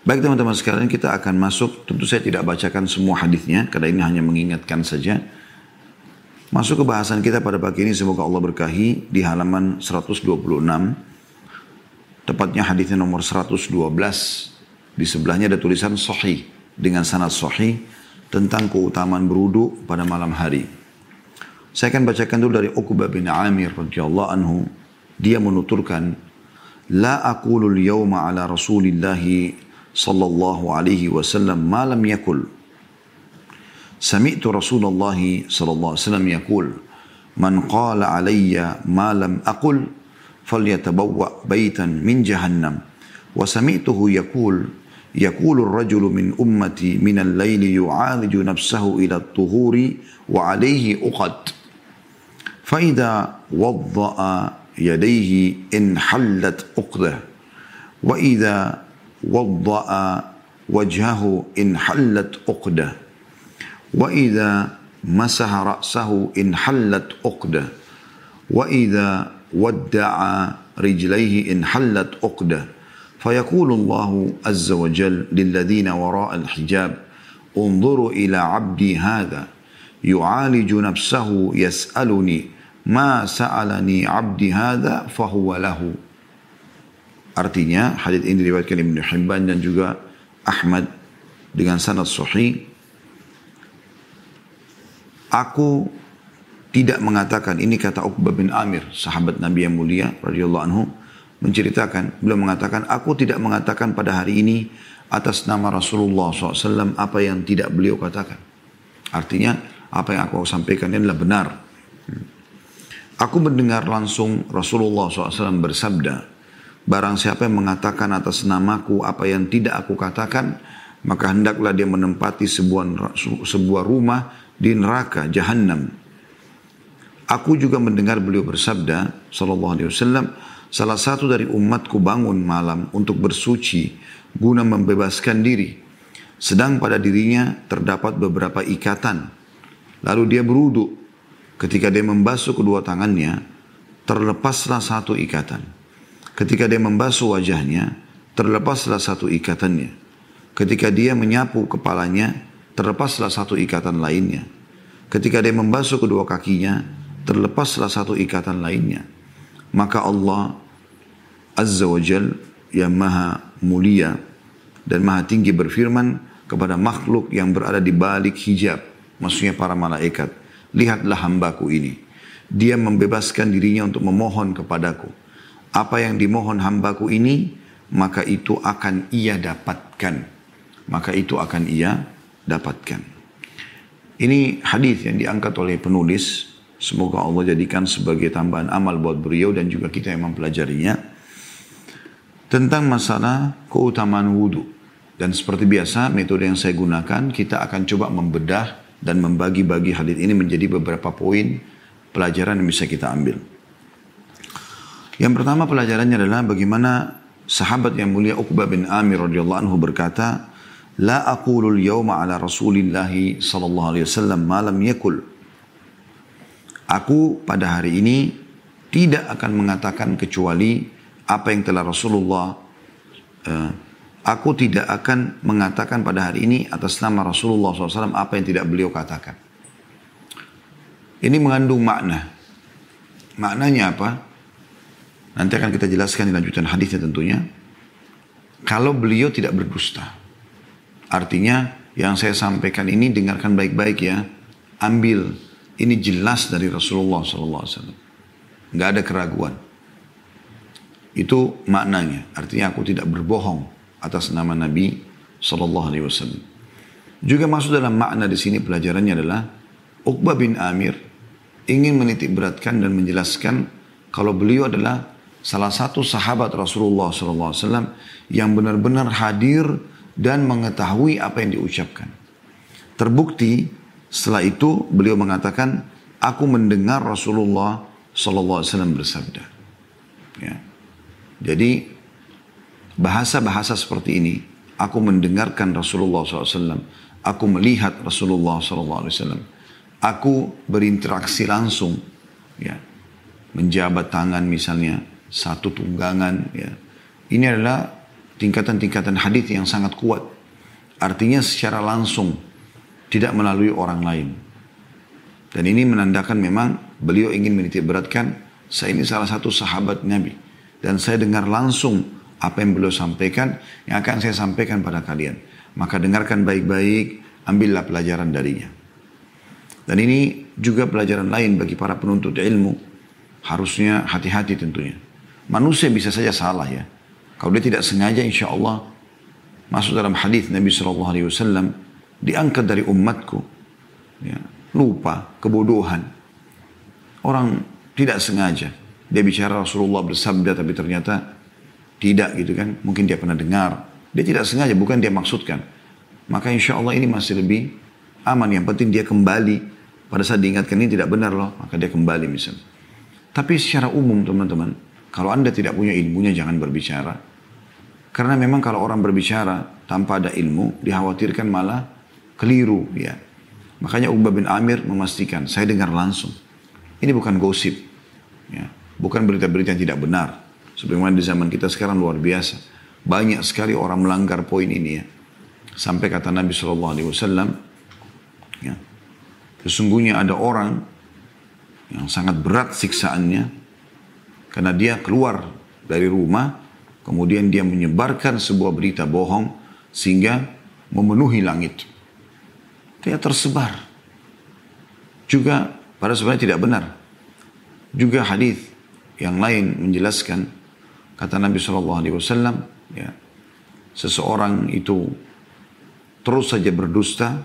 Baik teman-teman sekalian kita akan masuk, tentu saya tidak bacakan semua hadisnya karena ini hanya mengingatkan saja. Masuk ke bahasan kita pada pagi ini semoga Allah berkahi di halaman 126. Tepatnya hadisnya nomor 112. Di sebelahnya ada tulisan sahih dengan sanad sahih tentang keutamaan berudu pada malam hari. Saya akan bacakan dulu dari Uqbah bin Amir radhiyallahu anhu. Dia menuturkan, "La aqulu al-yawma ala Rasulillahi صلى الله عليه وسلم ما لم يقل سمعت رسول الله صلى الله عليه وسلم يقول من قال علي ما لم أقل فليتبوأ بيتا من جهنم وسمعته يقول يقول الرجل من أمتي من الليل يعالج نفسه إلى الطهور وعليه أقد فإذا وضأ يديه انحلت أقده وإذا وضأ وجهه انحلت عقدة وإذا مسح رأسه انحلت عقدة وإذا ودع رجليه انحلت عقدة فيقول الله عز وجل للذين وراء الحجاب انظروا إلى عبدي هذا. يعالج نفسه يسألني ما سألني عبدي هذا فهو له. Artinya hadis ini diriwayatkan Ibnu Hibban dan juga Ahmad dengan sanad sahih. Aku tidak mengatakan ini kata Uqbah bin Amir, sahabat Nabi yang mulia radhiyallahu anhu menceritakan, beliau mengatakan aku tidak mengatakan pada hari ini atas nama Rasulullah SAW apa yang tidak beliau katakan. Artinya apa yang aku sampaikan ini adalah benar. Aku mendengar langsung Rasulullah SAW bersabda, Barang siapa yang mengatakan atas namaku apa yang tidak aku katakan, maka hendaklah dia menempati sebuah, sebuah rumah di neraka jahanam. Aku juga mendengar beliau bersabda, sallallahu alaihi wasallam, salah satu dari umatku bangun malam untuk bersuci guna membebaskan diri. Sedang pada dirinya terdapat beberapa ikatan. Lalu dia beruduk. Ketika dia membasuh kedua tangannya, terlepaslah satu ikatan. Ketika dia membasuh wajahnya, terlepaslah satu ikatannya. Ketika dia menyapu kepalanya, terlepaslah satu ikatan lainnya. Ketika dia membasuh kedua kakinya, terlepaslah satu ikatan lainnya. Maka Allah Azza wa Jal yang maha mulia dan maha tinggi berfirman kepada makhluk yang berada di balik hijab. Maksudnya para malaikat. Lihatlah hambaku ini. Dia membebaskan dirinya untuk memohon kepadaku apa yang dimohon hambaku ini, maka itu akan ia dapatkan. Maka itu akan ia dapatkan. Ini hadis yang diangkat oleh penulis. Semoga Allah jadikan sebagai tambahan amal buat beliau dan juga kita yang mempelajarinya. Tentang masalah keutamaan wudhu. Dan seperti biasa metode yang saya gunakan kita akan coba membedah dan membagi-bagi hadis ini menjadi beberapa poin pelajaran yang bisa kita ambil. Yang pertama pelajarannya adalah bagaimana sahabat yang mulia Uqbah bin Amir radhiyallahu anhu berkata, "La aqulul yawma ala Rasulillah sallallahu alaihi wasallam ma lam yakul." Aku pada hari ini tidak akan mengatakan kecuali apa yang telah Rasulullah uh, aku tidak akan mengatakan pada hari ini atas nama Rasulullah SAW apa yang tidak beliau katakan. Ini mengandung makna. Maknanya apa? Nanti akan kita jelaskan di lanjutan hadisnya tentunya. Kalau beliau tidak berdusta. Artinya yang saya sampaikan ini dengarkan baik-baik ya. Ambil. Ini jelas dari Rasulullah SAW. Nggak ada keraguan. Itu maknanya. Artinya aku tidak berbohong atas nama Nabi SAW. Juga masuk dalam makna di sini pelajarannya adalah Uqbah bin Amir ingin menitik beratkan dan menjelaskan kalau beliau adalah salah satu sahabat Rasulullah SAW yang benar-benar hadir dan mengetahui apa yang diucapkan. Terbukti setelah itu beliau mengatakan, aku mendengar Rasulullah SAW bersabda. Ya. Jadi bahasa-bahasa seperti ini, aku mendengarkan Rasulullah SAW, aku melihat Rasulullah SAW, aku berinteraksi langsung, ya, menjabat tangan misalnya, satu tunggangan ya. Ini adalah tingkatan-tingkatan hadis yang sangat kuat. Artinya secara langsung, tidak melalui orang lain. Dan ini menandakan memang beliau ingin menitik beratkan, saya ini salah satu sahabat Nabi. Dan saya dengar langsung apa yang beliau sampaikan, yang akan saya sampaikan pada kalian. Maka dengarkan baik-baik, ambillah pelajaran darinya. Dan ini juga pelajaran lain bagi para penuntut ilmu. Harusnya hati-hati tentunya. Manusia bisa saja salah ya. Kalau dia tidak sengaja insya Allah masuk dalam hadis Nabi Shallallahu Alaihi Wasallam diangkat dari umatku. Ya, lupa, kebodohan. Orang tidak sengaja. Dia bicara Rasulullah bersabda tapi ternyata tidak gitu kan. Mungkin dia pernah dengar. Dia tidak sengaja, bukan dia maksudkan. Maka insya Allah ini masih lebih aman. Yang penting dia kembali. Pada saat diingatkan ini tidak benar loh. Maka dia kembali misalnya. Tapi secara umum teman-teman. Kalau anda tidak punya ilmunya jangan berbicara. Karena memang kalau orang berbicara tanpa ada ilmu, dikhawatirkan malah keliru. ya. Makanya Uqbah bin Amir memastikan, saya dengar langsung. Ini bukan gosip. Ya. Bukan berita-berita yang tidak benar. Sebagaimana di zaman kita sekarang luar biasa. Banyak sekali orang melanggar poin ini ya. Sampai kata Nabi SAW, ya, sesungguhnya ada orang yang sangat berat siksaannya karena dia keluar dari rumah Kemudian dia menyebarkan sebuah berita bohong sehingga memenuhi langit. Dia tersebar. Juga pada sebenarnya tidak benar. Juga hadis yang lain menjelaskan kata Nabi Shallallahu Alaihi Wasallam, ya, seseorang itu terus saja berdusta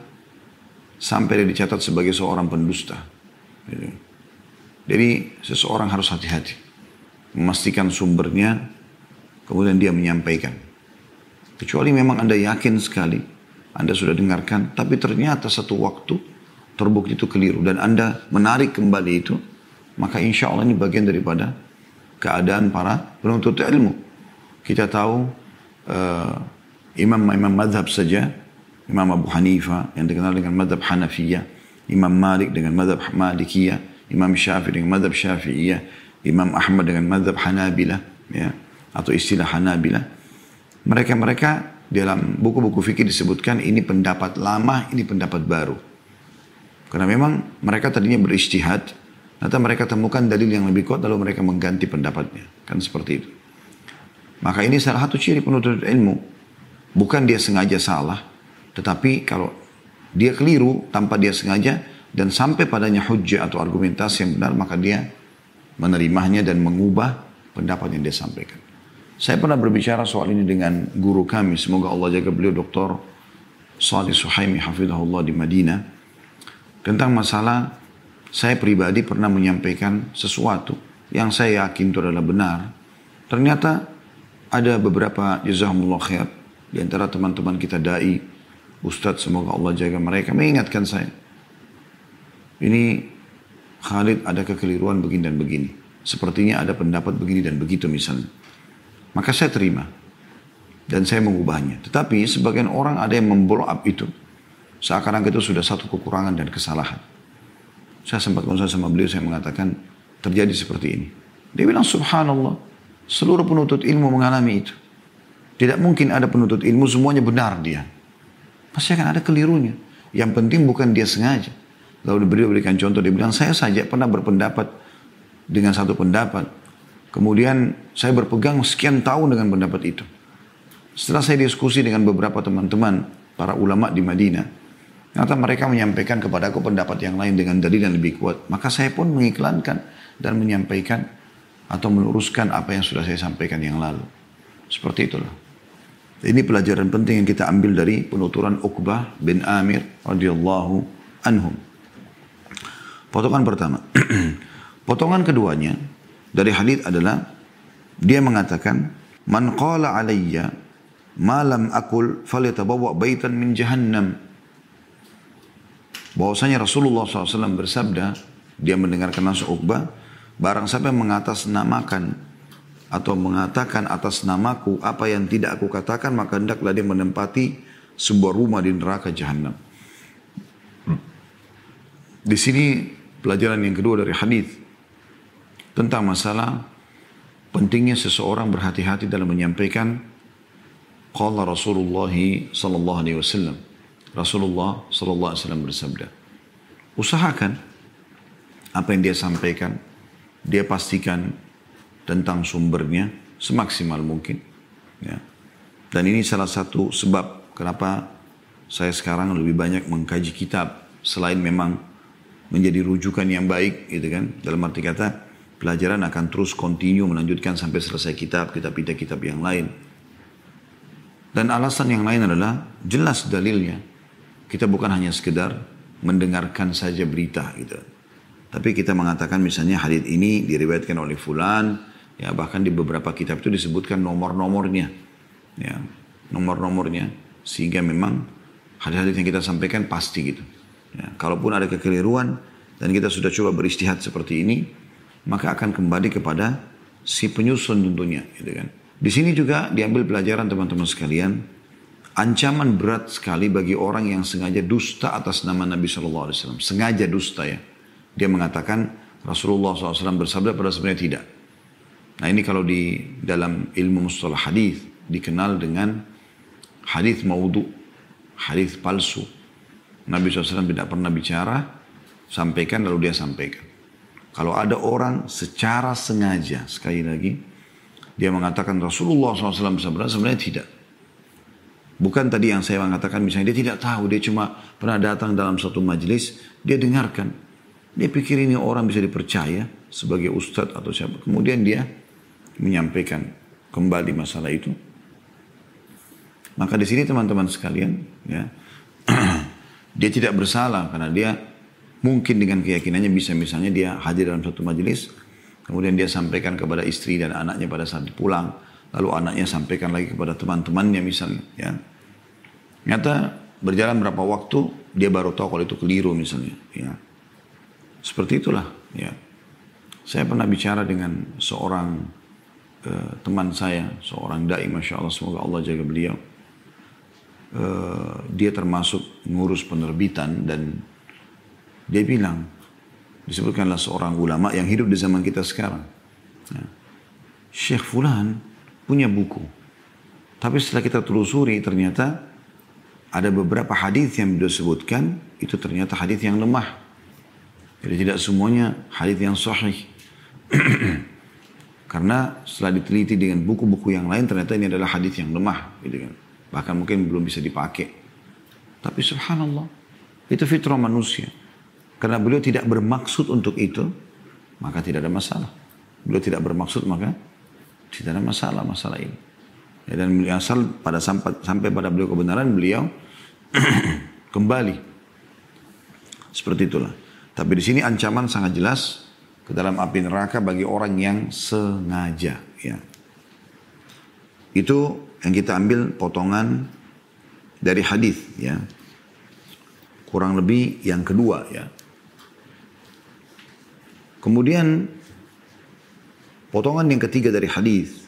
sampai dia dicatat sebagai seorang pendusta. Jadi seseorang harus hati-hati memastikan sumbernya Kemudian dia menyampaikan. Kecuali memang Anda yakin sekali, Anda sudah dengarkan, tapi ternyata satu waktu terbukti itu keliru dan Anda menarik kembali itu, maka insya Allah ini bagian daripada keadaan para penuntut ilmu. Kita tahu uh, imam-imam madhab saja, Imam Abu Hanifah yang dikenal dengan madhab Hanafiyah, Imam Malik dengan madhab Malikiyah, Imam Syafi'i dengan madhab Syafi'iyah, Imam Ahmad dengan madhab Hanabilah, ya atau istilah Hanabila. Mereka-mereka dalam buku-buku fikih disebutkan ini pendapat lama, ini pendapat baru. Karena memang mereka tadinya beristihad, ternyata mereka temukan dalil yang lebih kuat lalu mereka mengganti pendapatnya. Kan seperti itu. Maka ini salah satu ciri penuntut ilmu. Bukan dia sengaja salah, tetapi kalau dia keliru tanpa dia sengaja dan sampai padanya hujah atau argumentasi yang benar, maka dia menerimanya dan mengubah pendapat yang dia sampaikan. Saya pernah berbicara soal ini dengan guru kami, semoga Allah jaga beliau Dr. Salih Suhaimi Hafizahullah di Madinah. Tentang masalah saya pribadi pernah menyampaikan sesuatu yang saya yakin itu adalah benar. Ternyata ada beberapa jazahumullah khair di antara teman-teman kita dai, ustadz semoga Allah jaga mereka mengingatkan saya. Ini Khalid ada kekeliruan begini dan begini. Sepertinya ada pendapat begini dan begitu misalnya. Maka saya terima. Dan saya mengubahnya. Tetapi sebagian orang ada yang memblow up itu. Seakan-akan itu sudah satu kekurangan dan kesalahan. Saya sempat konsul sama beliau, saya mengatakan terjadi seperti ini. Dia bilang subhanallah. Seluruh penuntut ilmu mengalami itu. Tidak mungkin ada penuntut ilmu semuanya benar dia. Pasti akan ada kelirunya. Yang penting bukan dia sengaja. Lalu beliau berikan contoh, dia bilang saya saja pernah berpendapat dengan satu pendapat. Kemudian saya berpegang sekian tahun dengan pendapat itu. Setelah saya diskusi dengan beberapa teman-teman, para ulama di Madinah, ternyata mereka menyampaikan kepada aku pendapat yang lain dengan dalil yang lebih kuat. Maka saya pun mengiklankan dan menyampaikan atau meluruskan apa yang sudah saya sampaikan yang lalu. Seperti itulah. Ini pelajaran penting yang kita ambil dari penuturan Uqbah bin Amir radhiyallahu anhum. Potongan pertama. Potongan keduanya, dari hadis adalah dia mengatakan man qala alayya ma lam akul falyatabawwa baitan min jahannam bahwasanya Rasulullah SAW bersabda dia mendengarkan langsung Uqbah barang siapa yang mengatasnamakan atau mengatakan atas namaku apa yang tidak aku katakan maka hendaklah dia menempati sebuah rumah di neraka jahanam. Di sini pelajaran yang kedua dari hadis tentang masalah pentingnya seseorang berhati-hati dalam menyampaikan Qala Rasulullah sallallahu alaihi wasallam. Rasulullah sallallahu alaihi wasallam bersabda, usahakan apa yang dia sampaikan, dia pastikan tentang sumbernya semaksimal mungkin. Ya. Dan ini salah satu sebab kenapa saya sekarang lebih banyak mengkaji kitab selain memang menjadi rujukan yang baik gitu kan. Dalam arti kata pelajaran akan terus continue melanjutkan sampai selesai kitab, kitab-kitab yang lain. Dan alasan yang lain adalah jelas dalilnya. Kita bukan hanya sekedar mendengarkan saja berita gitu. Tapi kita mengatakan misalnya hadis ini diriwayatkan oleh fulan, ya bahkan di beberapa kitab itu disebutkan nomor-nomornya. Ya, nomor-nomornya sehingga memang hadis-hadis yang kita sampaikan pasti gitu. Ya, kalaupun ada kekeliruan dan kita sudah coba beristihad seperti ini, maka akan kembali kepada si penyusun tentunya gitu kan. Di sini juga diambil pelajaran teman-teman sekalian. Ancaman berat sekali bagi orang yang sengaja dusta atas nama Nabi Shallallahu Alaihi Wasallam. Sengaja dusta ya. Dia mengatakan Rasulullah SAW bersabda pada sebenarnya tidak. Nah ini kalau di dalam ilmu mustalah hadis dikenal dengan hadis maudhu, hadis palsu. Nabi SAW tidak pernah bicara, sampaikan lalu dia sampaikan. Kalau ada orang secara sengaja, sekali lagi, dia mengatakan Rasulullah SAW bersabda, sebenarnya tidak. Bukan tadi yang saya mengatakan misalnya dia tidak tahu, dia cuma pernah datang dalam satu majelis, dia dengarkan. Dia pikir ini orang bisa dipercaya sebagai ustadz atau siapa. Kemudian dia menyampaikan kembali masalah itu. Maka di sini teman-teman sekalian, ya, dia tidak bersalah karena dia mungkin dengan keyakinannya bisa misalnya dia hadir dalam satu majelis, Kemudian dia sampaikan kepada istri dan anaknya pada saat pulang. Lalu anaknya sampaikan lagi kepada teman-temannya misalnya. Ya. Nyata berjalan berapa waktu dia baru tahu kalau itu keliru misalnya. Ya. Seperti itulah. Ya. Saya pernah bicara dengan seorang uh, teman saya, seorang dai, masya Allah, semoga Allah jaga beliau. Uh, dia termasuk ngurus penerbitan dan dia bilang, disebutkanlah seorang ulama yang hidup di zaman kita sekarang. Ya. Syekh Fulan punya buku. Tapi setelah kita telusuri ternyata ada beberapa hadis yang beliau sebutkan itu ternyata hadis yang lemah. Jadi tidak semuanya hadis yang sahih. Karena setelah diteliti dengan buku-buku yang lain ternyata ini adalah hadis yang lemah, gitu kan. Bahkan mungkin belum bisa dipakai. Tapi subhanallah, itu fitrah manusia. Karena beliau tidak bermaksud untuk itu, maka tidak ada masalah. Beliau tidak bermaksud maka tidak ada masalah masalah ini. Ya, dan asal pada sampai, sampai pada beliau kebenaran beliau kembali. Seperti itulah. Tapi di sini ancaman sangat jelas ke dalam api neraka bagi orang yang sengaja. Ya. Itu yang kita ambil potongan dari hadis ya. Kurang lebih yang kedua ya. Kemudian potongan yang ketiga dari hadis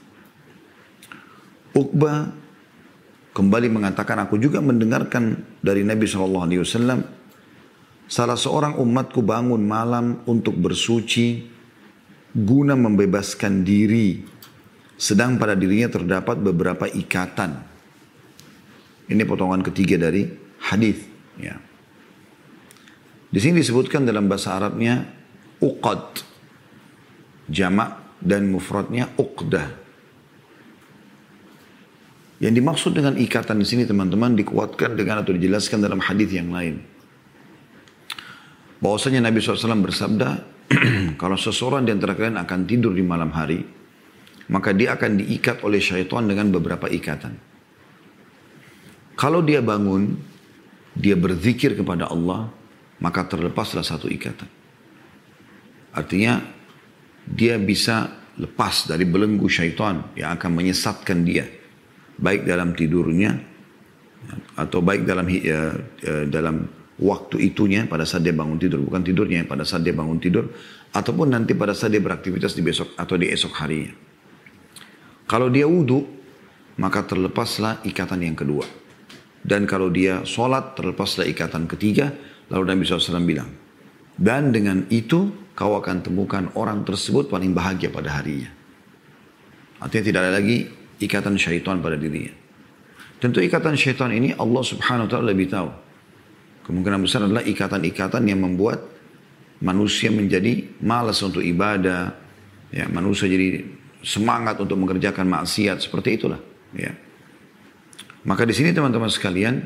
Uqbah kembali mengatakan aku juga mendengarkan dari Nabi Shallallahu Alaihi Wasallam salah seorang umatku bangun malam untuk bersuci guna membebaskan diri sedang pada dirinya terdapat beberapa ikatan ini potongan ketiga dari hadis ya di sini disebutkan dalam bahasa Arabnya uqad. Jamak dan mufradnya uqdah. Yang dimaksud dengan ikatan di sini teman-teman dikuatkan dengan atau dijelaskan dalam hadis yang lain. Bahwasanya Nabi SAW bersabda, kalau seseorang di antara kalian akan tidur di malam hari, maka dia akan diikat oleh syaitan dengan beberapa ikatan. Kalau dia bangun, dia berzikir kepada Allah, maka terlepaslah satu ikatan. Artinya dia bisa lepas dari belenggu syaitan yang akan menyesatkan dia. Baik dalam tidurnya atau baik dalam ya, dalam waktu itunya pada saat dia bangun tidur. Bukan tidurnya pada saat dia bangun tidur. Ataupun nanti pada saat dia beraktivitas di besok atau di esok harinya. Kalau dia wudhu maka terlepaslah ikatan yang kedua. Dan kalau dia sholat terlepaslah ikatan ketiga. Lalu Nabi SAW bilang. Dan dengan itu kau akan temukan orang tersebut paling bahagia pada harinya. Artinya tidak ada lagi ikatan syaitan pada dirinya. Tentu ikatan syaitan ini Allah subhanahu wa ta'ala lebih tahu. Kemungkinan besar adalah ikatan-ikatan yang membuat manusia menjadi malas untuk ibadah. Ya, manusia jadi semangat untuk mengerjakan maksiat. Seperti itulah. Ya. Maka di sini teman-teman sekalian,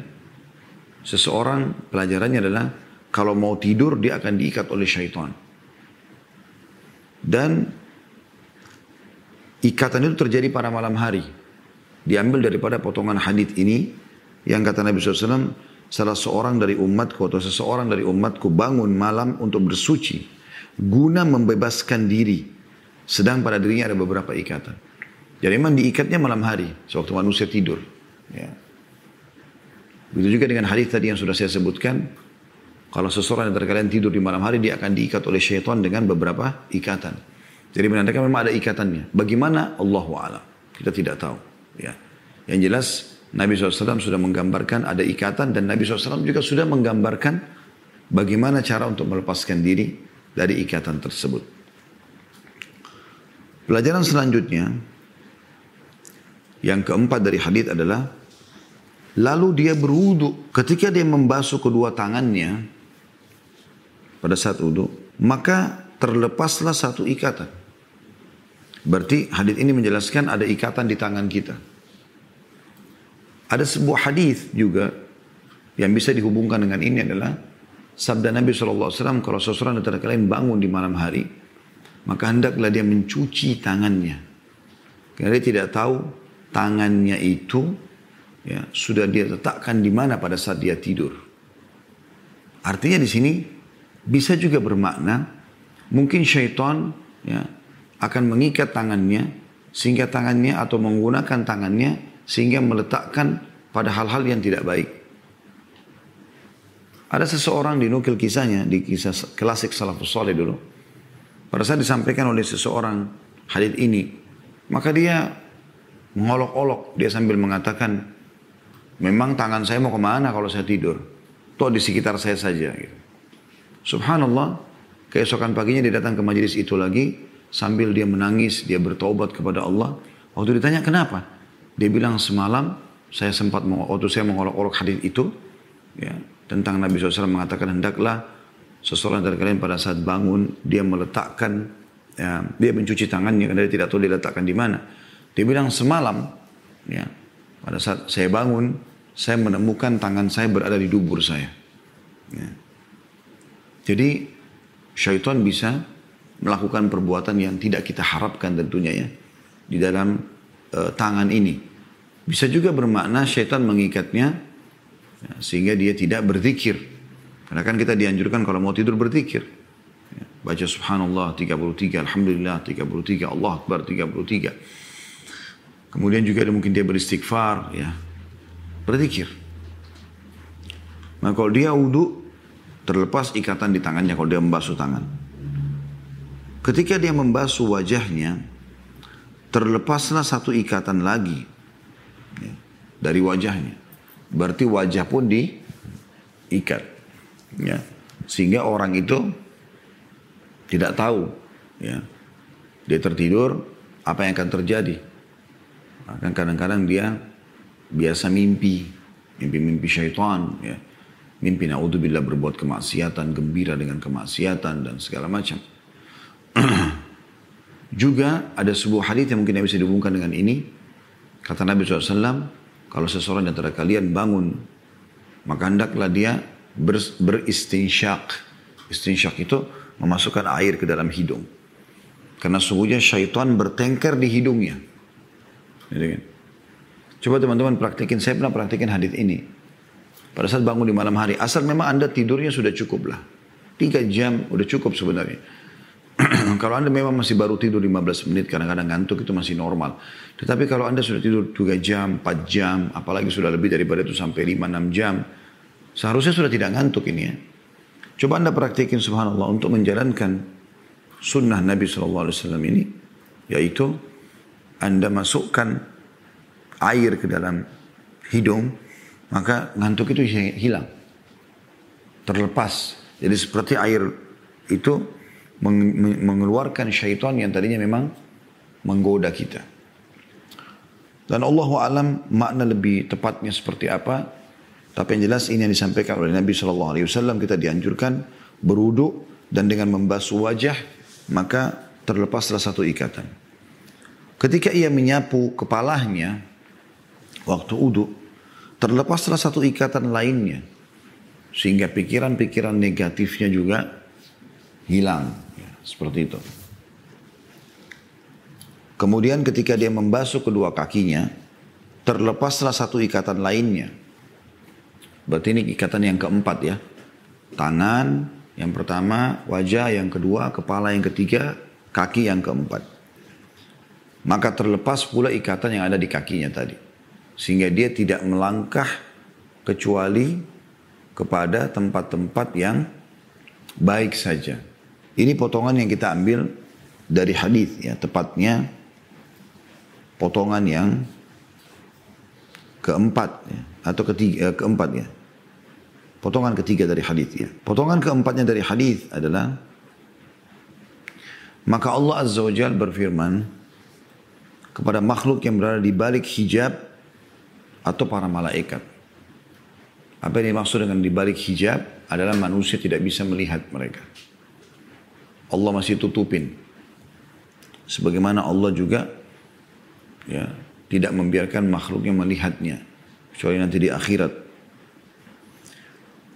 seseorang pelajarannya adalah kalau mau tidur dia akan diikat oleh syaitan. Dan ikatan itu terjadi pada malam hari. Diambil daripada potongan hadith ini yang kata Nabi SAW, salah seorang dari umatku atau seseorang dari umatku bangun malam untuk bersuci guna membebaskan diri. Sedang pada dirinya ada beberapa ikatan. Jadi memang diikatnya malam hari, sewaktu manusia tidur. Ya. Begitu juga dengan hadis tadi yang sudah saya sebutkan, kalau seseorang yang kalian tidur di malam hari, dia akan diikat oleh syaitan dengan beberapa ikatan. Jadi menandakan memang ada ikatannya. Bagaimana? Allah a'lam. Kita tidak tahu. Ya. Yang jelas, Nabi SAW sudah menggambarkan ada ikatan dan Nabi SAW juga sudah menggambarkan bagaimana cara untuk melepaskan diri dari ikatan tersebut. Pelajaran selanjutnya, yang keempat dari hadis adalah lalu dia berwudu ketika dia membasuh kedua tangannya pada saat wudhu, maka terlepaslah satu ikatan. Berarti hadis ini menjelaskan ada ikatan di tangan kita. Ada sebuah hadis juga yang bisa dihubungkan dengan ini adalah sabda Nabi SAW kalau seseorang antara kalian bangun di malam hari maka hendaklah dia mencuci tangannya karena dia tidak tahu tangannya itu ya sudah dia letakkan di mana pada saat dia tidur artinya di sini bisa juga bermakna mungkin syaitan ya, akan mengikat tangannya sehingga tangannya atau menggunakan tangannya sehingga meletakkan pada hal-hal yang tidak baik. Ada seseorang dinukil kisahnya di kisah klasik salafus soleh dulu. Pada saat disampaikan oleh seseorang hadith ini, maka dia mengolok-olok, dia sambil mengatakan, memang tangan saya mau ke mana kalau saya tidur? Toh di sekitar saya saja. Gitu. Subhanallah, keesokan paginya dia datang ke majelis itu lagi sambil dia menangis, dia bertobat kepada Allah. Waktu ditanya kenapa? Dia bilang semalam saya sempat waktu saya mengolok-olok hadis itu ya, tentang Nabi SAW mengatakan hendaklah seseorang dari kalian pada saat bangun dia meletakkan ya, dia mencuci tangannya karena dia tidak tahu dia letakkan di mana. Dia bilang semalam ya pada saat saya bangun saya menemukan tangan saya berada di dubur saya. Ya. Jadi syaitan bisa melakukan perbuatan yang tidak kita harapkan tentunya ya di dalam uh, tangan ini. Bisa juga bermakna syaitan mengikatnya ya, sehingga dia tidak berzikir. Karena kan kita dianjurkan kalau mau tidur berzikir. Ya, baca subhanallah 33, alhamdulillah 33, Allah akbar 33. Kemudian juga ada mungkin dia beristighfar ya. Berzikir. Nah kalau dia wudhu Terlepas ikatan di tangannya kalau dia membasuh tangan. Ketika dia membasuh wajahnya, terlepaslah satu ikatan lagi ya, dari wajahnya. Berarti wajah pun diikat. Ya. Sehingga orang itu tidak tahu. Ya. Dia tertidur, apa yang akan terjadi. Akan kadang-kadang dia biasa mimpi. Mimpi-mimpi syaitan. Ya mimpi naudzubillah berbuat kemaksiatan, gembira dengan kemaksiatan dan segala macam. Juga ada sebuah hadis yang mungkin bisa dihubungkan dengan ini. Kata Nabi SAW, kalau seseorang di antara kalian bangun, maka hendaklah dia ber, beristinsyak. Istinsyak itu memasukkan air ke dalam hidung. Karena sungguhnya syaitan bertengkar di hidungnya. Gitu kan? Coba teman-teman praktikin, saya pernah praktikin hadis ini. Pada saat bangun di malam hari. Asal memang Anda tidurnya sudah cukup lah. Tiga jam udah cukup sebenarnya. kalau Anda memang masih baru tidur 15 menit, kadang-kadang ngantuk itu masih normal. Tetapi kalau Anda sudah tidur 3 jam, 4 jam, apalagi sudah lebih daripada itu sampai 5-6 jam, seharusnya sudah tidak ngantuk ini ya. Coba Anda praktikin subhanallah untuk menjalankan sunnah Nabi SAW ini, yaitu Anda masukkan air ke dalam hidung, maka ngantuk itu hilang. Terlepas. Jadi seperti air itu mengeluarkan syaitan yang tadinya memang menggoda kita. Dan Allah alam makna lebih tepatnya seperti apa. Tapi yang jelas ini yang disampaikan oleh Nabi Shallallahu Alaihi Wasallam kita dianjurkan beruduk dan dengan membasuh wajah maka terlepaslah satu ikatan. Ketika ia menyapu kepalanya waktu uduk terlepaslah satu ikatan lainnya sehingga pikiran-pikiran negatifnya juga hilang ya, seperti itu. Kemudian ketika dia membasuh kedua kakinya, terlepaslah satu ikatan lainnya. Berarti ini ikatan yang keempat ya. Tangan yang pertama, wajah yang kedua, kepala yang ketiga, kaki yang keempat. Maka terlepas pula ikatan yang ada di kakinya tadi. Sehingga dia tidak melangkah kecuali kepada tempat-tempat yang baik saja. Ini potongan yang kita ambil dari hadis ya, tepatnya potongan yang keempat ya, atau ketiga eh, keempat ya. Potongan ketiga dari hadis ya. Potongan keempatnya dari hadis adalah maka Allah Azza wa Jalla berfirman kepada makhluk yang berada di balik hijab atau para malaikat. Apa yang dimaksud dengan di balik hijab adalah manusia tidak bisa melihat mereka. Allah masih tutupin. Sebagaimana Allah juga ya tidak membiarkan makhluknya melihatnya kecuali nanti di akhirat.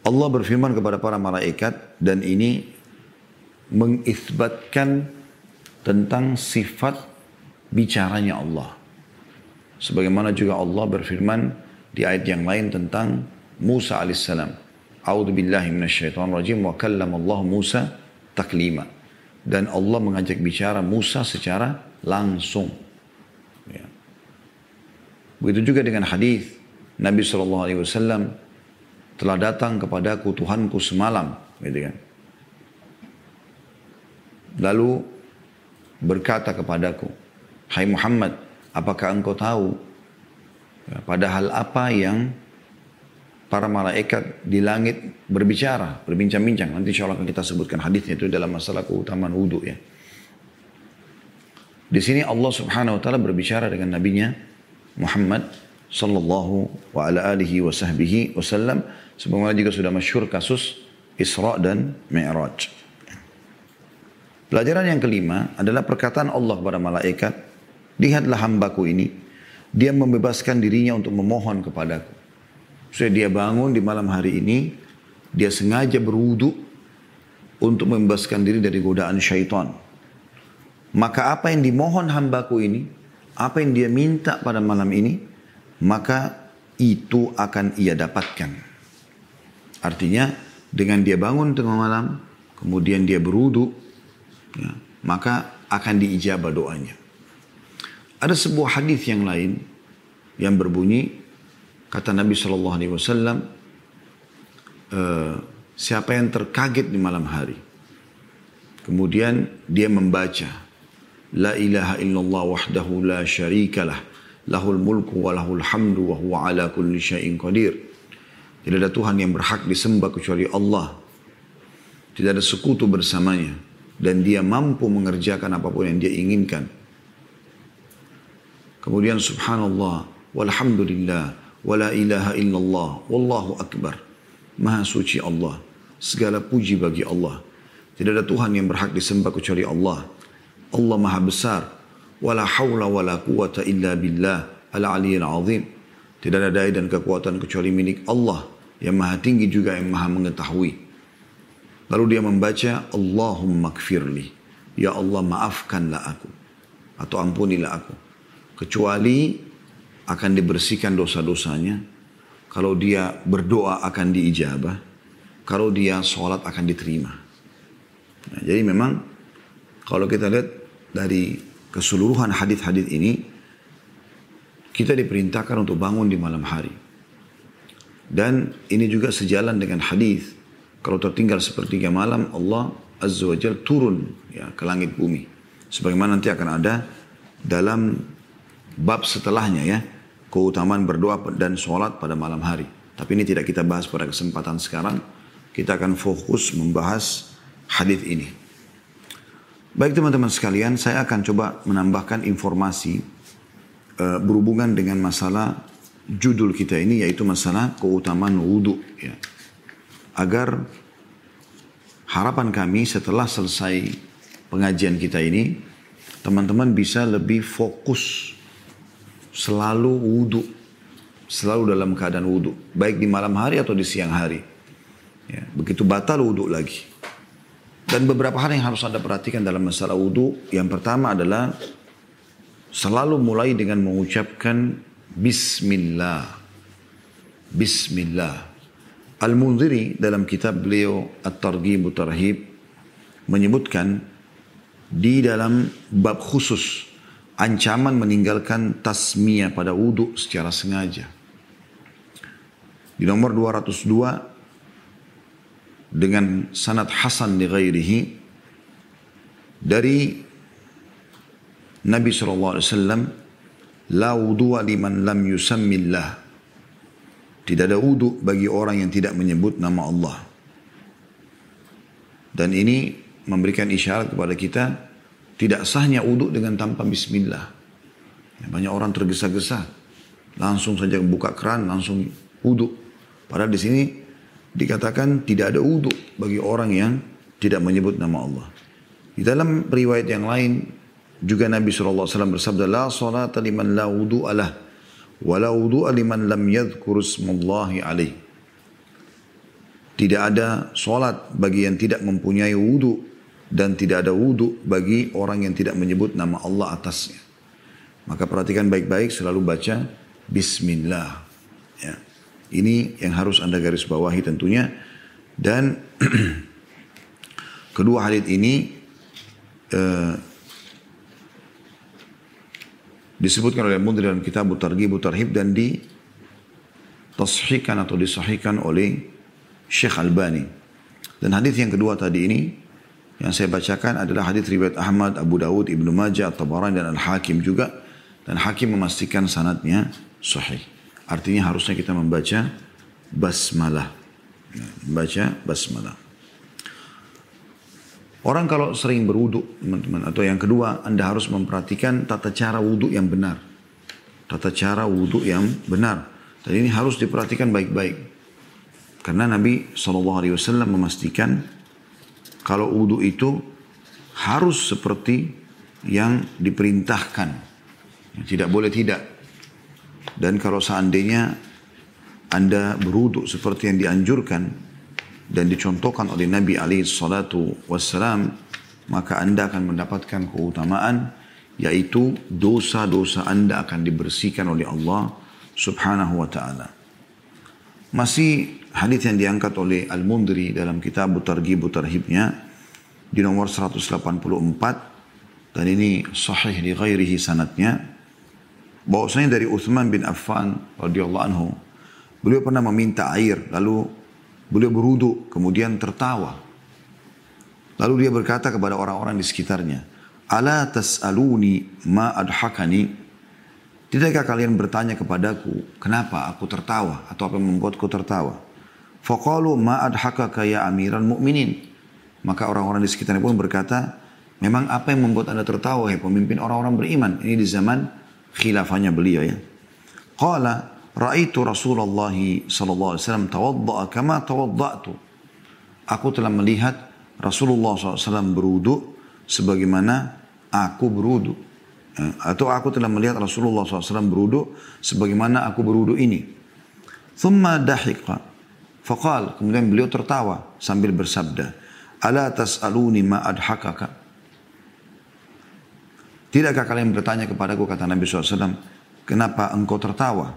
Allah berfirman kepada para malaikat dan ini mengisbatkan tentang sifat bicaranya Allah. Sebagaimana juga Allah berfirman di ayat yang lain tentang Musa alaihissalam. A'udzu billahi minasyaitonir rajim wa Allah Musa taklima. Dan Allah mengajak bicara Musa secara langsung. Begitu juga dengan hadis Nabi Wasallam telah datang kepadaku Tuhanku semalam, gitu kan. Lalu berkata kepadaku, Hai Muhammad, apakah engkau tahu ya, padahal apa yang para malaikat di langit berbicara, berbincang-bincang. Nanti insya Allah akan kita sebutkan hadisnya itu dalam masalah keutamaan wudhu ya. Di sini Allah subhanahu wa ta'ala berbicara dengan nabinya Muhammad sallallahu wa ala alihi wa sahbihi wasallam sebagaimana juga sudah masyhur kasus Isra dan Mi'raj. Pelajaran yang kelima adalah perkataan Allah kepada malaikat, lihatlah hambaku ini, dia membebaskan dirinya untuk memohon kepadaku. Supaya dia bangun di malam hari ini, dia sengaja berwudu untuk membebaskan diri dari godaan syaitan. Maka apa yang dimohon hambaku ini, apa yang dia minta pada malam ini, maka itu akan ia dapatkan. Artinya dengan dia bangun tengah malam, kemudian dia berudu, ya, maka akan diijabah doanya. Ada sebuah hadis yang lain yang berbunyi kata Nabi Shallallahu Alaihi Wasallam, eh, siapa yang terkaget di malam hari, kemudian dia membaca La ilaha illallah wahdahu la syarikalah. Lahul mulku wa lahul hamdu wa huwa ala kulli syai'in qadir. Tidak ada Tuhan yang berhak disembah kecuali Allah. Tidak ada sekutu bersamanya. Dan dia mampu mengerjakan apa pun yang dia inginkan. Kemudian subhanallah, walhamdulillah, wa la ilaha illallah, wallahu akbar. Maha suci Allah. Segala puji bagi Allah. Tidak ada Tuhan yang berhak disembah kecuali Allah. Allah maha besar. Wala hawla wala quwata illa billah al-aliyyil azim. Tidak ada daya dan kekuatan kecuali milik Allah yang maha tinggi juga yang maha mengetahui. Lalu dia membaca Allahumma kfirli. Ya Allah maafkanlah aku. Atau ampunilah aku. Kecuali akan dibersihkan dosa-dosanya. Kalau dia berdoa akan diijabah. Kalau dia sholat akan diterima. Nah, jadi memang kalau kita lihat dari keseluruhan hadis-hadis ini kita diperintahkan untuk bangun di malam hari. Dan ini juga sejalan dengan hadis kalau tertinggal sepertiga malam Allah Azza wa turun ya, ke langit bumi. Sebagaimana nanti akan ada dalam bab setelahnya ya keutamaan berdoa dan sholat pada malam hari. Tapi ini tidak kita bahas pada kesempatan sekarang. Kita akan fokus membahas hadis ini. Baik teman-teman sekalian, saya akan coba menambahkan informasi uh, berhubungan dengan masalah judul kita ini yaitu masalah keutamaan wudhu ya. Agar harapan kami setelah selesai pengajian kita ini teman-teman bisa lebih fokus selalu wudhu selalu dalam keadaan wudhu baik di malam hari atau di siang hari ya, begitu batal wudhu lagi dan beberapa hal yang harus anda perhatikan dalam masalah wudhu yang pertama adalah selalu mulai dengan mengucapkan Bismillah. Bismillah. Al-Munziri dalam kitab beliau At-Targhib Tarhib menyebutkan di dalam bab khusus ancaman meninggalkan tasmiyah pada wudhu secara sengaja. Di nomor 202 dengan sanad Hasan di ghairihi dari Nabi SAW La wudu'a liman lam yusammillah. Tidak ada wudu bagi orang yang tidak menyebut nama Allah. Dan ini memberikan isyarat kepada kita tidak sahnya wudu dengan tanpa bismillah. Banyak orang tergesa-gesa. Langsung saja buka keran, langsung wudu. Padahal di sini dikatakan tidak ada wudu bagi orang yang tidak menyebut nama Allah. Di dalam riwayat yang lain juga Nabi SAW bersabda, La salata liman la wudu'a lah, wa la wudu'a liman lam yadhkur ismullahi. Tidak ada solat bagi yang tidak mempunyai wudu dan tidak ada wudu bagi orang yang tidak menyebut nama Allah atasnya. Maka perhatikan baik-baik selalu baca Bismillah. Ya. Ini yang harus anda garis bawahi tentunya. Dan kedua hadith ini uh, disebutkan oleh Mundri dalam kitab Targhib Tarhib dan di tashikan atau disahihkan oleh Syekh Albani. Dan hadis yang kedua tadi ini yang saya bacakan adalah hadis riwayat Ahmad, Abu Dawud, Ibnu Majah, Tabarani dan Al-Hakim juga dan Hakim memastikan sanadnya sahih. Artinya harusnya kita membaca basmalah. Membaca basmalah. Orang kalau sering berwudhu, teman-teman, atau yang kedua, Anda harus memperhatikan tata cara wudhu yang benar. Tata cara wudhu yang benar. Dan ini harus diperhatikan baik-baik. Karena Nabi SAW memastikan kalau wudhu itu harus seperti yang diperintahkan. Tidak boleh tidak. Dan kalau seandainya Anda berwudhu seperti yang dianjurkan, dan dicontohkan oleh Nabi alaihi salatu wassalam maka anda akan mendapatkan keutamaan yaitu dosa-dosa anda akan dibersihkan oleh Allah subhanahu wa ta'ala. Masih hadis yang diangkat oleh Al-Mundri dalam kitab Targhib Tarhibnya di nomor 184 dan ini sahih di ghairihi sanatnya bahwasanya dari Uthman bin Affan radhiyallahu anhu beliau pernah meminta air lalu Beliau berudu, kemudian tertawa. Lalu dia berkata kepada orang-orang di sekitarnya, Ala tas'aluni ma adhakani. Tidakkah kalian bertanya kepadaku, kenapa aku tertawa atau apa yang membuatku tertawa? Faqalu ma adhakaka ya amiran mu'minin. Maka orang-orang di sekitarnya pun berkata, memang apa yang membuat anda tertawa ya pemimpin orang-orang beriman. Ini di zaman khilafahnya beliau ya. Qala Ra'aitu Rasulullah sallallahu alaihi wasallam tawadda'a kama tawadda'tu. Aku telah melihat Rasulullah SAW berudu sebagaimana aku berudu. Eh, atau aku telah melihat Rasulullah SAW berudu sebagaimana aku berudu ini. Thumma dahiqa. Faqal. Kemudian beliau tertawa sambil bersabda. Ala tas'aluni ma adhakaka. Tidakkah kalian bertanya kepadaku kata Nabi SAW. Kenapa engkau tertawa?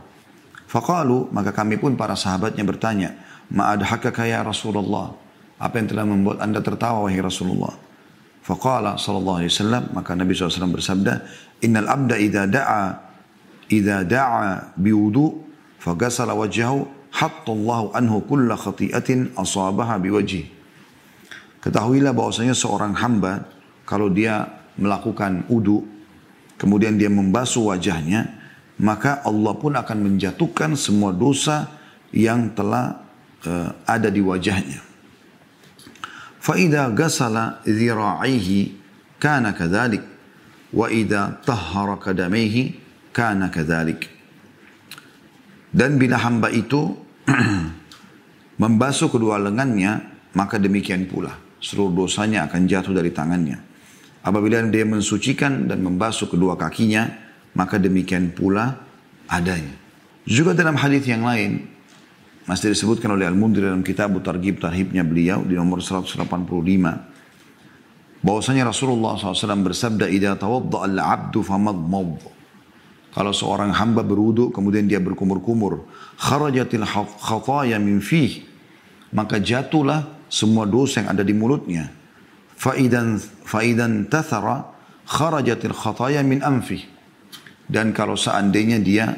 Faqalu, maka kami pun para sahabatnya bertanya, Ma'adhakaka ya Rasulullah. Apa yang telah membuat anda tertawa wahai Rasulullah? Faqala sallallahu alaihi wasallam, maka Nabi SAW bersabda, Innal abda idha da'a, idha da'a biwudu, fagasala wajhahu, hatta Allah anhu kulla khati'atin asabaha biwajih. Ketahuilah bahwasanya seorang hamba, kalau dia melakukan udu, kemudian dia membasuh wajahnya, maka Allah pun akan menjatuhkan semua dosa yang telah uh, ada di wajahnya. فإذا غسل ذراعيه كان كذلك وإذا طهر قدميه kana kadzalik. Dan bila hamba itu membasuh kedua lengannya, maka demikian pula seluruh dosanya akan jatuh dari tangannya. Apabila dia mensucikan dan membasuh kedua kakinya, maka demikian pula adanya. Juga dalam hadis yang lain, masih disebutkan oleh Al-Mundir dalam kitab Targhib Tarhibnya beliau di nomor 185, bahwasanya Rasulullah SAW bersabda, "Idza tawadda al-'abdu famadmad." Kalau seorang hamba berwudu kemudian dia berkumur-kumur, kharajatil khataya min fih, maka jatuhlah semua dosa yang ada di mulutnya. Faidan faidan tathara kharajatil khataya min anfih. Dan kalau seandainya dia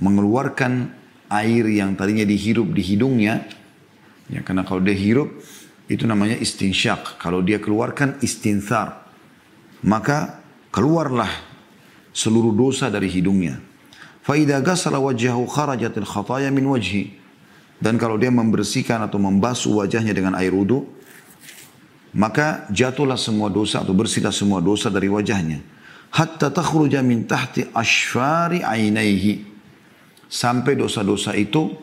mengeluarkan air yang tadinya dihirup di hidungnya, ya karena kalau dia hirup itu namanya istinsyak. Kalau dia keluarkan istinthar, maka keluarlah seluruh dosa dari hidungnya. Faidah gasala wajhahu kharajatil khataya min wajhi. Dan kalau dia membersihkan atau membasuh wajahnya dengan air wudhu, maka jatuhlah semua dosa atau bersihlah semua dosa dari wajahnya. Hatta takhruja min tahti ashfari ainaihi sampai dosa-dosa itu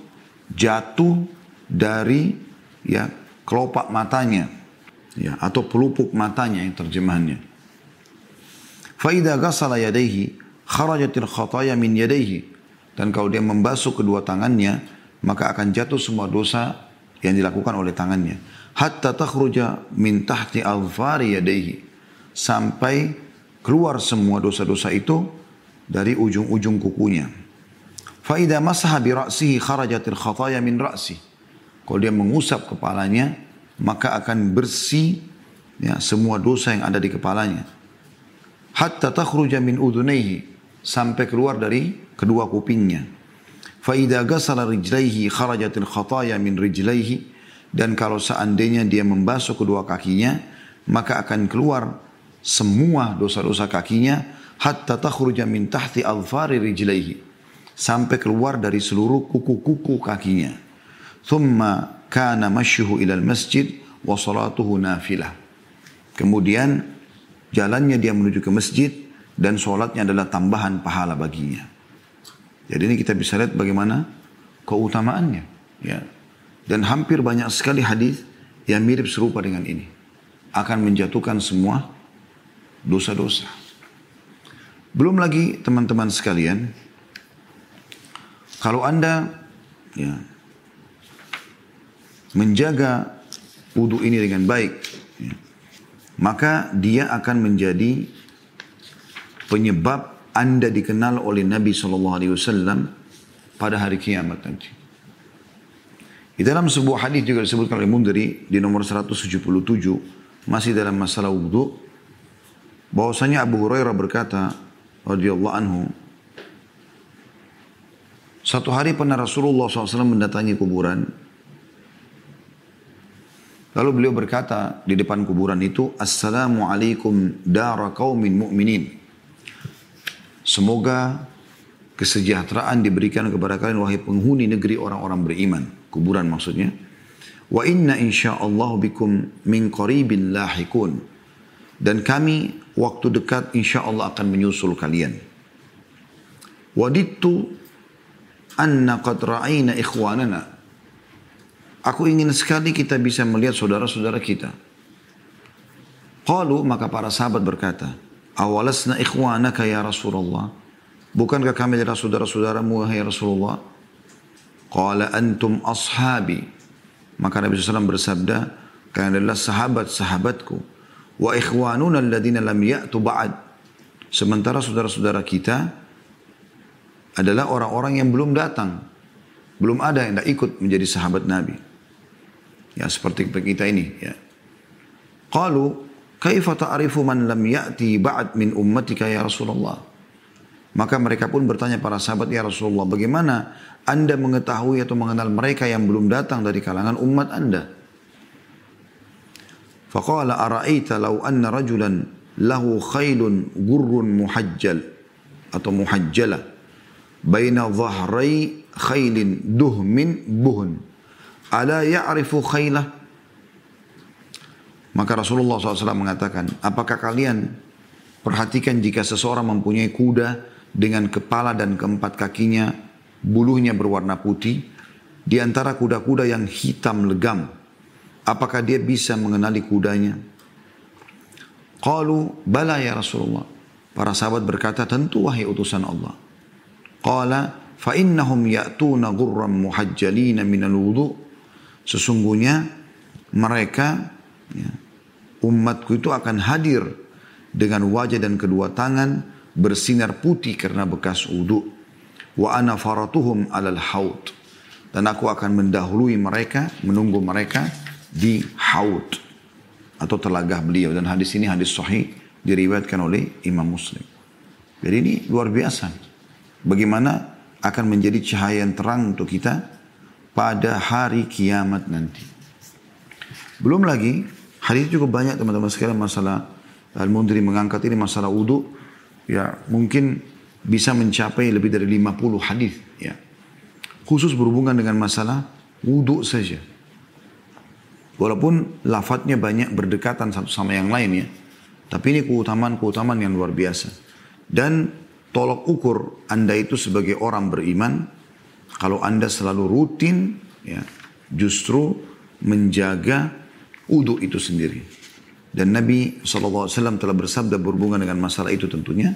jatuh dari ya kelopak matanya ya atau pelupuk matanya yang terjemahannya. Faida ghasala yadayhi kharajatil khataya min yadayhi dan kalau dia membasuh kedua tangannya maka akan jatuh semua dosa yang dilakukan oleh tangannya hatta takhruja min tahti alfari yadayhi sampai keluar semua dosa-dosa itu dari ujung-ujung kukunya. Faidah masaha bi ra'sihi kharajatil khataya min ra'si. Kalau dia mengusap kepalanya, maka akan bersih ya, semua dosa yang ada di kepalanya. Hatta takhruja min udhunaihi. Sampai keluar dari kedua kupingnya. Faidah gasala rijlaihi kharajatil khataya min rijlaihi. Dan kalau seandainya dia membasuh kedua kakinya, maka akan keluar semua dosa-dosa kakinya hatta takhruja min tahti alfari rijlaihi sampai keluar dari seluruh kuku-kuku kakinya. Thumma kana masyuhu ilal masjid wa salatuhu nafilah. Kemudian jalannya dia menuju ke masjid dan sholatnya adalah tambahan pahala baginya. Jadi ini kita bisa lihat bagaimana keutamaannya. Ya. Dan hampir banyak sekali hadis yang mirip serupa dengan ini. Akan menjatuhkan semua dosa-dosa. Belum lagi teman-teman sekalian, kalau Anda ya, menjaga wudhu ini dengan baik, ya, maka dia akan menjadi penyebab Anda dikenal oleh Nabi SAW pada hari kiamat nanti. Di dalam sebuah hadis juga disebutkan oleh Mundari di nomor 177 masih dalam masalah wudhu bahwasanya Abu Hurairah berkata radhiyallahu anhu satu hari pernah Rasulullah SAW mendatangi kuburan. Lalu beliau berkata di depan kuburan itu, Assalamualaikum dara qawmin mu'minin. Semoga kesejahteraan diberikan kepada kalian wahai penghuni negeri orang-orang beriman. Kuburan maksudnya. Wa inna insyaallah bikum min qaribin lahikun. Dan kami waktu dekat insyaallah akan menyusul kalian. Wadittu anna qad ra'ayna ikhwanana. Aku ingin sekali kita bisa melihat saudara-saudara kita. Qalu maka para sahabat berkata, awalasna ikhwanaka ya Rasulullah. Bukankah kami adalah saudara-saudaramu ya Rasulullah? Qala antum ashabi. Maka Nabi SAW bersabda, kalian adalah sahabat-sahabatku. Wa ikhwanuna alladhina lam ya'tu ba'd. Sementara saudara-saudara kita adalah orang-orang yang belum datang. Belum ada yang tidak ikut menjadi sahabat Nabi. Ya seperti kita ini. Ya. Qalu, kaifa ta'rifu man lam ya'ti ba'd min ummatika ya Rasulullah? Maka mereka pun bertanya para sahabat, ya Rasulullah, bagaimana anda mengetahui atau mengenal mereka yang belum datang dari kalangan umat anda? Faqala ara'aita law anna rajulan lahu khailun gurrun muhajjal atau muhajjalah baina dhahrai khailin duhmin buhun. Ala ya'rifu khailah? Maka Rasulullah SAW mengatakan, apakah kalian perhatikan jika seseorang mempunyai kuda dengan kepala dan keempat kakinya, bulunya berwarna putih, di antara kuda-kuda yang hitam legam. Apakah dia bisa mengenali kudanya? Qalu bala ya Rasulullah. Para sahabat berkata, tentu wahai utusan Allah. Qala fa innahum ya'tuna gurram muhajjalina minal wudu. Sesungguhnya mereka ya, umatku itu akan hadir dengan wajah dan kedua tangan bersinar putih karena bekas wudhu. Wa ana faratuhum alal haud. Dan aku akan mendahului mereka, menunggu mereka di haud. Atau telagah beliau. Dan hadis ini hadis sahih diriwayatkan oleh Imam Muslim. Jadi ini luar biasa. Bagaimana akan menjadi cahaya yang terang untuk kita pada hari kiamat nanti. Belum lagi, hadis cukup banyak teman-teman sekalian masalah Al-Mundri mengangkat ini masalah wudhu ya mungkin bisa mencapai lebih dari 50 hadis ya. Khusus berhubungan dengan masalah wudhu saja. Walaupun lafadznya banyak berdekatan satu sama yang lain ya. Tapi ini keutamaan-keutamaan yang luar biasa. Dan tolok ukur Anda itu sebagai orang beriman, kalau Anda selalu rutin, ya, justru menjaga wudhu itu sendiri. Dan Nabi SAW telah bersabda berhubungan dengan masalah itu tentunya.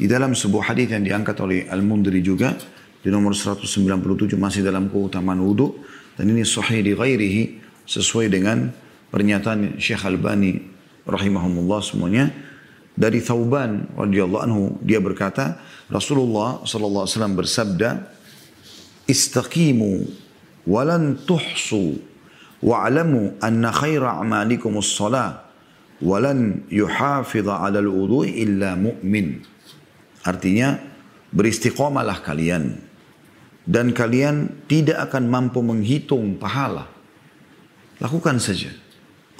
Di dalam sebuah hadis yang diangkat oleh Al-Mundri juga. Di nomor 197 masih dalam keutamaan wudhu. Dan ini sahih di ghairihi. Sesuai dengan pernyataan Syekh Albani rahimahumullah semuanya. Dari Thauban radhiyallahu anhu dia berkata Rasulullah sallallahu alaihi wasallam bersabda istaqimu walan tuhsu wa'lamu anna khaira a'malikum as-salah walan yuhafidha 'alal wudu'i illa mu'min. Artinya beristiqomalah kalian dan kalian tidak akan mampu menghitung pahala. Lakukan saja.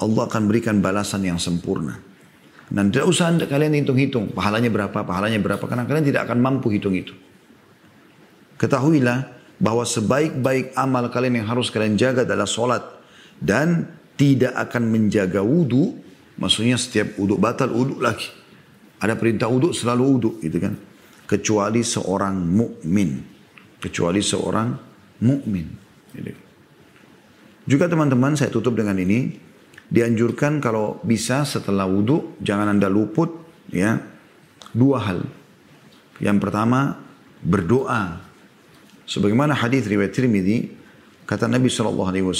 Allah akan berikan balasan yang sempurna. Dan tidak usah anda kalian hitung-hitung pahalanya berapa, pahalanya berapa karena kalian tidak akan mampu hitung itu. Ketahuilah bahwa sebaik-baik amal kalian yang harus kalian jaga adalah solat dan tidak akan menjaga wudhu Maksudnya setiap uduk batal, uduk lagi. Ada perintah uduk, selalu uduk gitu kan. Kecuali seorang mukmin, Kecuali seorang mukmin. Gitu. Juga teman-teman saya tutup dengan ini. Dianjurkan kalau bisa setelah wudhu, jangan anda luput ya. Dua hal. Yang pertama, berdoa. Sebagaimana hadis riwayat Tirmidzi, kata Nabi SAW,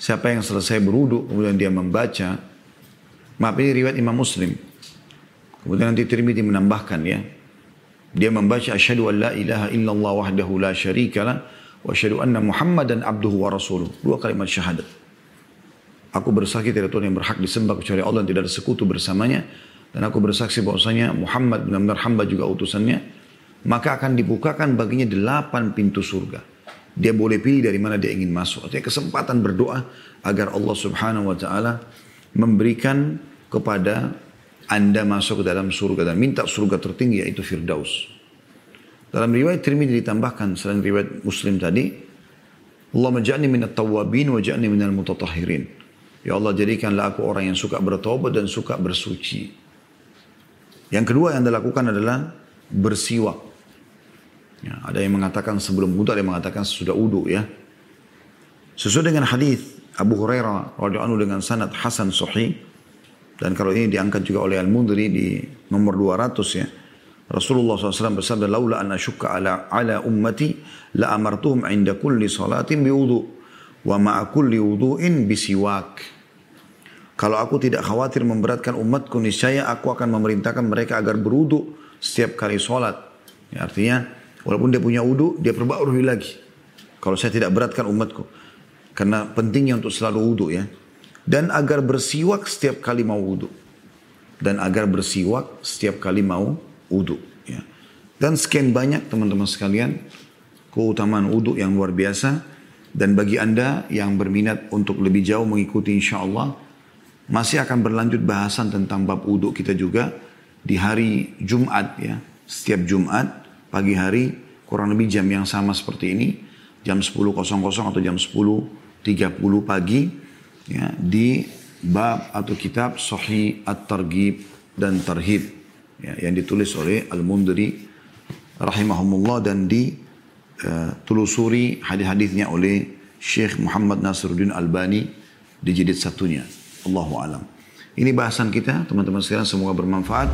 Siapa yang selesai berudu, kemudian dia membaca, maaf ini riwayat Imam Muslim. Kemudian nanti Tirmidzi menambahkan ya. Dia membaca asyhadu an la ilaha illallah wahdahu la syarikalah wa asyhadu anna Muhammadan abduhu wa rasuluh. Dua kalimat syahadat. Aku bersaksi tidak Tuhan yang berhak disembah kecuali Allah dan tidak ada sekutu bersamanya. Dan aku bersaksi bahwasanya Muhammad benar-benar hamba juga utusannya. Maka akan dibukakan baginya delapan pintu surga. Dia boleh pilih dari mana dia ingin masuk. Artinya kesempatan berdoa agar Allah subhanahu wa ta'ala memberikan kepada anda masuk ke dalam surga dan minta surga tertinggi yaitu Firdaus. Dalam riwayat Tirmidzi ditambahkan selain riwayat Muslim tadi, Allah maja'ni minat tawabin wa ja'ni minal mutatahirin. Ya Allah jadikanlah aku orang yang suka bertobat dan suka bersuci. Yang kedua yang anda lakukan adalah bersiwak. Ya, ada yang mengatakan sebelum wudhu, ada yang mengatakan sesudah wudhu ya. Sesuai dengan hadis Abu Hurairah radhiyallahu dengan sanad Hasan Sahih dan kalau ini diangkat juga oleh Al-Mundri di nomor 200 ya. Rasulullah SAW bersabda, "Laula an asyukka ala ala ummati la amartuhum 'inda kulli salatin biwudu wa ma'a kulli wudu'in bisiwak." Kalau aku tidak khawatir memberatkan umatku, niscaya aku akan memerintahkan mereka agar berwudu setiap kali sholat. Ya, artinya Walaupun dia punya wudhu, dia perbarui lagi. Kalau saya tidak beratkan umatku. Karena pentingnya untuk selalu wudhu ya. Dan agar bersiwak setiap kali mau wudhu. Dan agar bersiwak setiap kali mau wudhu. Ya. Dan sekian banyak teman-teman sekalian. Keutamaan wudhu yang luar biasa. Dan bagi anda yang berminat untuk lebih jauh mengikuti insya Allah. Masih akan berlanjut bahasan tentang bab wudhu kita juga. Di hari Jumat ya. Setiap Jumat pagi hari kurang lebih jam yang sama seperti ini jam 10.00 atau jam 10.30 pagi ya, di bab atau kitab Sahih At-Targhib dan Tarhib ya, yang ditulis oleh Al-Mundiri rahimahumullah dan ditelusuri hadis-hadisnya oleh Syekh Muhammad Nasruddin Albani di jilid satunya. Allahu alam. Ini bahasan kita, teman-teman sekalian semoga bermanfaat.